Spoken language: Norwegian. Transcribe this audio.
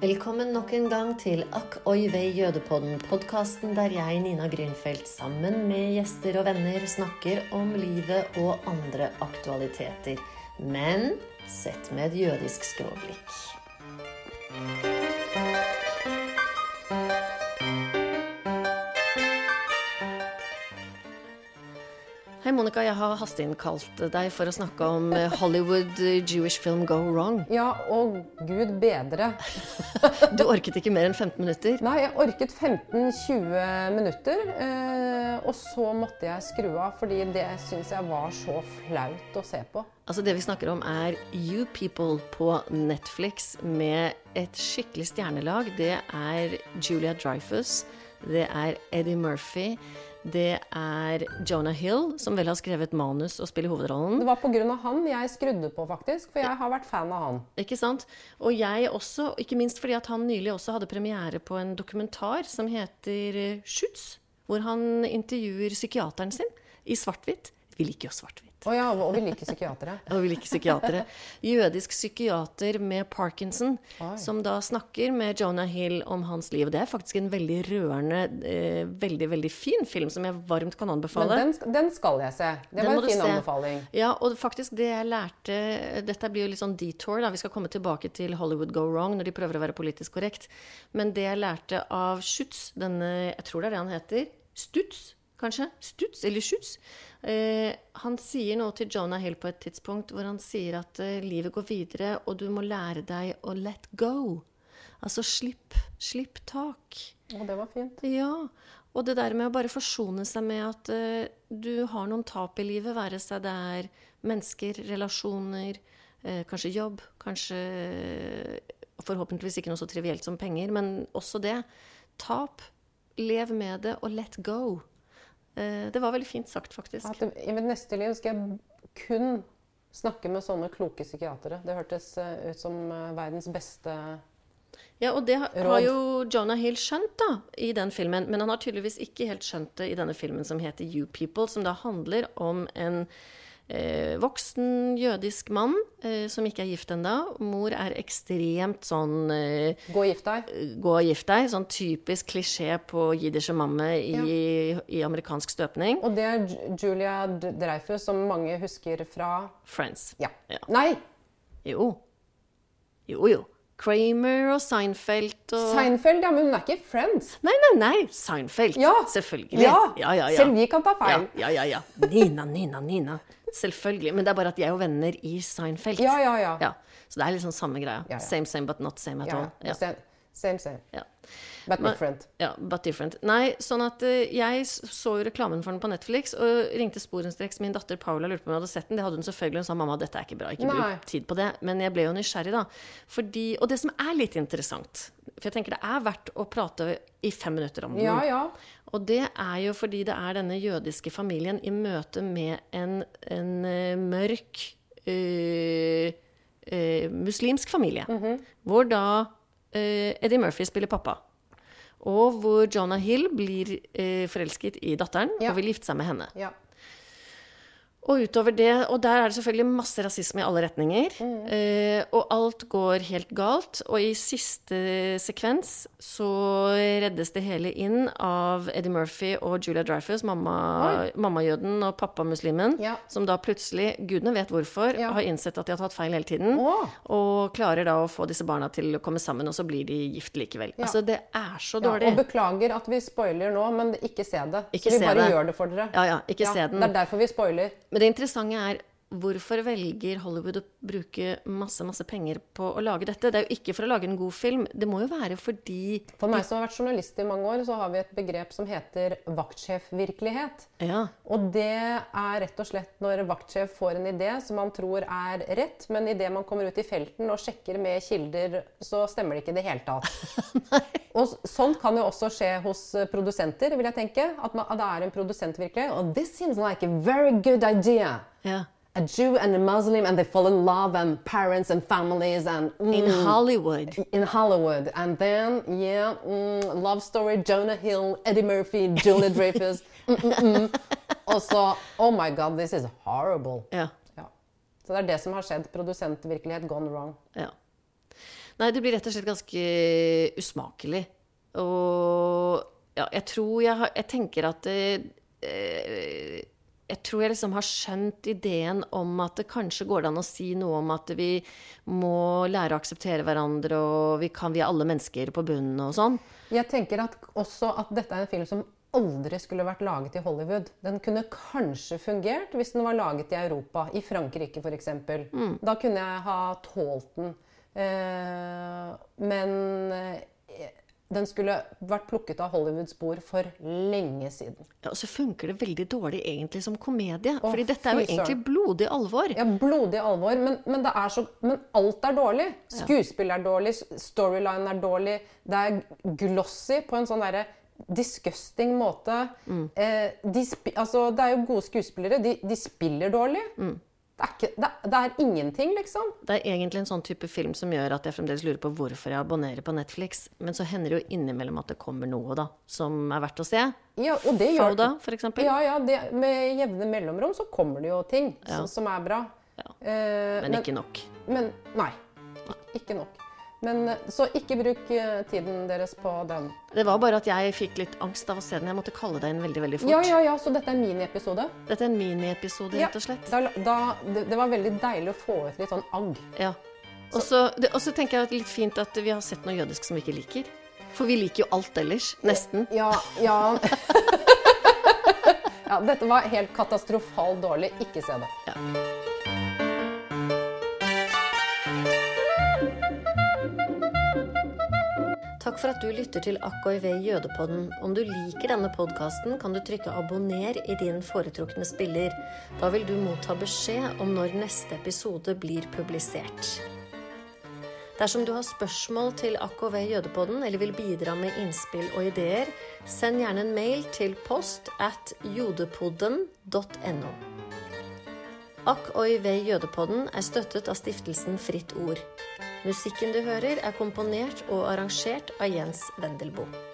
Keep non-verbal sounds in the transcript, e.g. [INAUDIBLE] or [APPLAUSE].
Velkommen nok en gang til Akk oi vei jødepodden, podkasten der jeg, Nina Grünfeldt, sammen med gjester og venner snakker om livet og andre aktualiteter. Men sett med et jødisk skråblikk. Hei, Monica. Jeg har hasteinnkalt deg for å snakke om eh, Hollywood eh, Jewish film Go Wrong. Ja, og gud bedre. [LAUGHS] Du orket ikke mer enn 15 minutter? Nei, jeg orket 15-20 minutter. Eh, og så måtte jeg skru av, fordi det syns jeg var så flaut å se på. Altså Det vi snakker om, er You People på Netflix med et skikkelig stjernelag. Det er Julia Dreyfus, det er Eddie Murphy. Det er Jonah Hill, som vel har skrevet manus og spiller hovedrollen. Det var pga. han jeg skrudde på, faktisk. For jeg har vært fan av han. Ikke sant? Og jeg også, ikke minst fordi at han nylig også hadde premiere på en dokumentar som heter Schutz. Hvor han intervjuer psykiateren sin i svart-hvitt. Vi liker jo svart-hvitt. Oh ja, og vi liker psykiatere. [LAUGHS] og vi liker psykiatere. Jødisk psykiater med parkinson, Oi. som da snakker med Jonah Hill om hans liv. Det er faktisk en veldig rørende, eh, veldig veldig fin film som jeg varmt kan anbefale. Men den, den skal jeg se. Det var en fin anbefaling. Ja, og faktisk det jeg lærte Dette blir jo litt sånn detour, da. Vi skal komme tilbake til Hollywood Go Wrong når de prøver å være politisk korrekt. Men det jeg lærte av Schutz, denne Jeg tror det er det han heter. Stutz, kanskje? Stuts eller skjuts? Eh, han sier noe til Jonah Hill på et tidspunkt hvor han sier at eh, livet går videre, og du må lære deg å let go. Altså slipp, slipp tak. Og det var fint. Ja. Og det der med å bare forsone seg med at eh, du har noen tap i livet, være seg det er mennesker, relasjoner, eh, kanskje jobb, kanskje forhåpentligvis ikke noe så trivielt som penger, men også det. Tap. Lev med det, og let go. Eh, det var veldig fint sagt, faktisk. At I mitt neste liv skal jeg kun snakke med sånne kloke psykiatere. Det hørtes eh, ut som eh, verdens beste ja, og det har jo Jonah Hill skjønt da, i den filmen. Men han har tydeligvis ikke helt skjønt det i denne filmen som heter You People, som da handler om en voksen jødisk mann eh, som ikke er gift ennå. Mor er ekstremt sånn eh, Gå og gift deg. Gå og gift deg. Sånn typisk klisjé på jiddische mamme i, ja. i, amerikansk støpning. Og det er Julia Dreyfus, som mange husker fra Friends. Ja. ja. Nei! Jo. Jo, jo. Kramer og Seinfeld og Seinfeld, ja, men hun er ikke Friends. Nei, nei, nei. Seinfeld. Ja. Selvfølgelig. Ja. Ja, ja, Selv vi kan ta feil. Ja, ja, ja. Nina, Nina, Nina. Selvfølgelig. Men det er bare at jeg er jo venner i Seinfeld. Ja, ja, ja. ja. Så det er liksom samme greia. Same, same, but not same at all. Same, same. Ja. But different. Ja, but different. Nei, sånn at uh, jeg så jo reklamen for den på Netflix og ringte sporenstreks min datter Paula lurte på om jeg hadde sett den. Det hadde hun selvfølgelig. Hun sa mamma, dette er ikke bra. Ikke bruk tid på det. Men jeg ble jo nysgjerrig, da. Fordi, og det som er litt interessant For jeg tenker det er verdt å prate i fem minutter om den. Ja, ja. Og det er jo fordi det er denne jødiske familien i møte med en, en uh, mørk uh, uh, muslimsk familie. Mm -hmm. Hvor da Eddie Murphy spiller pappa. Og hvor Jonah Hill blir forelsket i datteren ja. og vil gifte seg med henne. Ja. Og utover det, og der er det selvfølgelig masse rasisme i alle retninger. Mm. Eh, og alt går helt galt. Og i siste sekvens så reddes det hele inn av Eddie Murphy og Julia Dreyfus, mamma, mammajøden og pappamuslimen, ja. som da plutselig, gudene vet hvorfor, ja. har innsett at de har tatt feil hele tiden. Oh. Og klarer da å få disse barna til å komme sammen, og så blir de gift likevel. Ja. Altså, det er så dårlig. og beklager at vi spoiler nå, men ikke se det. Ikke så vi bare det. gjør det for dere. Ja, ja, ikke se den. Det er derfor vi spoiler. Men det interessante er hvorfor velger Hollywood å bruke masse masse penger på å lage dette? Det er jo ikke for å lage en god film. Det må jo være fordi For meg som har vært journalist i mange år, så har vi et begrep som heter vaktsjefvirkelighet. Ja. Og det er rett og slett når vaktsjef får en idé som man tror er rett, men idet man kommer ut i felten og sjekker med kilder, så stemmer det ikke i det hele tatt. [LAUGHS] og sånt kan jo også skje hos produsenter, vil jeg tenke. At, man, at det er en produsent virkelig. Og this seems like a very good idea. Ja. A Jew and a Muslim, and they fall in love, and parents and families, and mm, In Hollywood. in Hollywood, and then yeah, mm, love story, Jonah Hill, Eddie Murphy, Julia Dreyfus, [LAUGHS] mm, mm, mm. og så Oh my God, this is horrible. Ja. Ja. Så det er det som har skjedd. Produsentvirkelighet gone wrong. ja. Nei, det blir rett og slett ganske usmakelig. Og ja, jeg tror jeg har Jeg tenker at det, eh, Jeg tror jeg liksom har skjønt ideen om at det kanskje går an å si noe om at vi må lære å akseptere hverandre, og vi kan vi er alle mennesker på bunnen og sånn. Jeg tenker at også at dette er en film som aldri skulle vært laget i Hollywood. Den kunne kanskje fungert hvis den var laget i Europa, i Frankrike f.eks. Mm. Da kunne jeg ha tålt den. Eh, men eh, den skulle vært plukket av Hollywoods bord for lenge siden. Ja, Og så funker det veldig dårlig egentlig som komedie. Åh, fordi dette er jo egentlig blodig alvor. Ja, blodig alvor, men, men, så, men alt er dårlig. Skuespill er dårlig, storyline er dårlig. Det er glossy på en sånn derre disgusting måte. Mm. Eh, de, altså, det er jo gode skuespillere. De, de spiller dårlig. Mm. Det er, ikke, det, det er, ingenting, liksom. Det er egentlig en sånn type film som gjør at jeg fremdeles lurer på hvorfor jeg abonnerer på Netflix. Men så hender det jo innimellom at det kommer noe da, som er verdt å se. Ja, og det gjør Foda, for eksempel. Ja, ja det, med jevne mellomrom så kommer det jo ting ja. som, som er bra. Ja. Eh, men, men, ikke nok. Men nei. Ikke nok. Men, så ikke bruk eh, tiden deres på den. Det var bare at jeg fikk litt angst av å se den. Jeg måtte kalle deg inn veldig veldig fort. Ja, ja, ja, Så dette er en miniepisode? Dette er en miniepisode, ja, rett og slett. Da, da, det, det, var veldig deilig å få ut litt sånn agg. Ja. Og så tenker jeg at det er litt fint at vi har sett noe jødisk som vi ikke liker. For vi liker jo alt ellers. Nesten. Ja, ja. [LAUGHS] ja dette var helt katastrofalt dårlig. Ikke se det. Ja. Takk for at du lytter til AKIV Jødepodden. Om du liker denne podkasten, kan du trykke 'abonner' i din foretrukne spiller. Da vil du motta beskjed om når neste episode blir publisert. Dersom du har spørsmål til AKV Jødepodden eller vil bidra med innspill og ideer, send gjerne en mail til post at jodepodden.no. Akk oi vei jødepodden er støttet av stiftelsen Fritt Ord. Musikken du hører, er komponert og arrangert av Jens Wendelboe.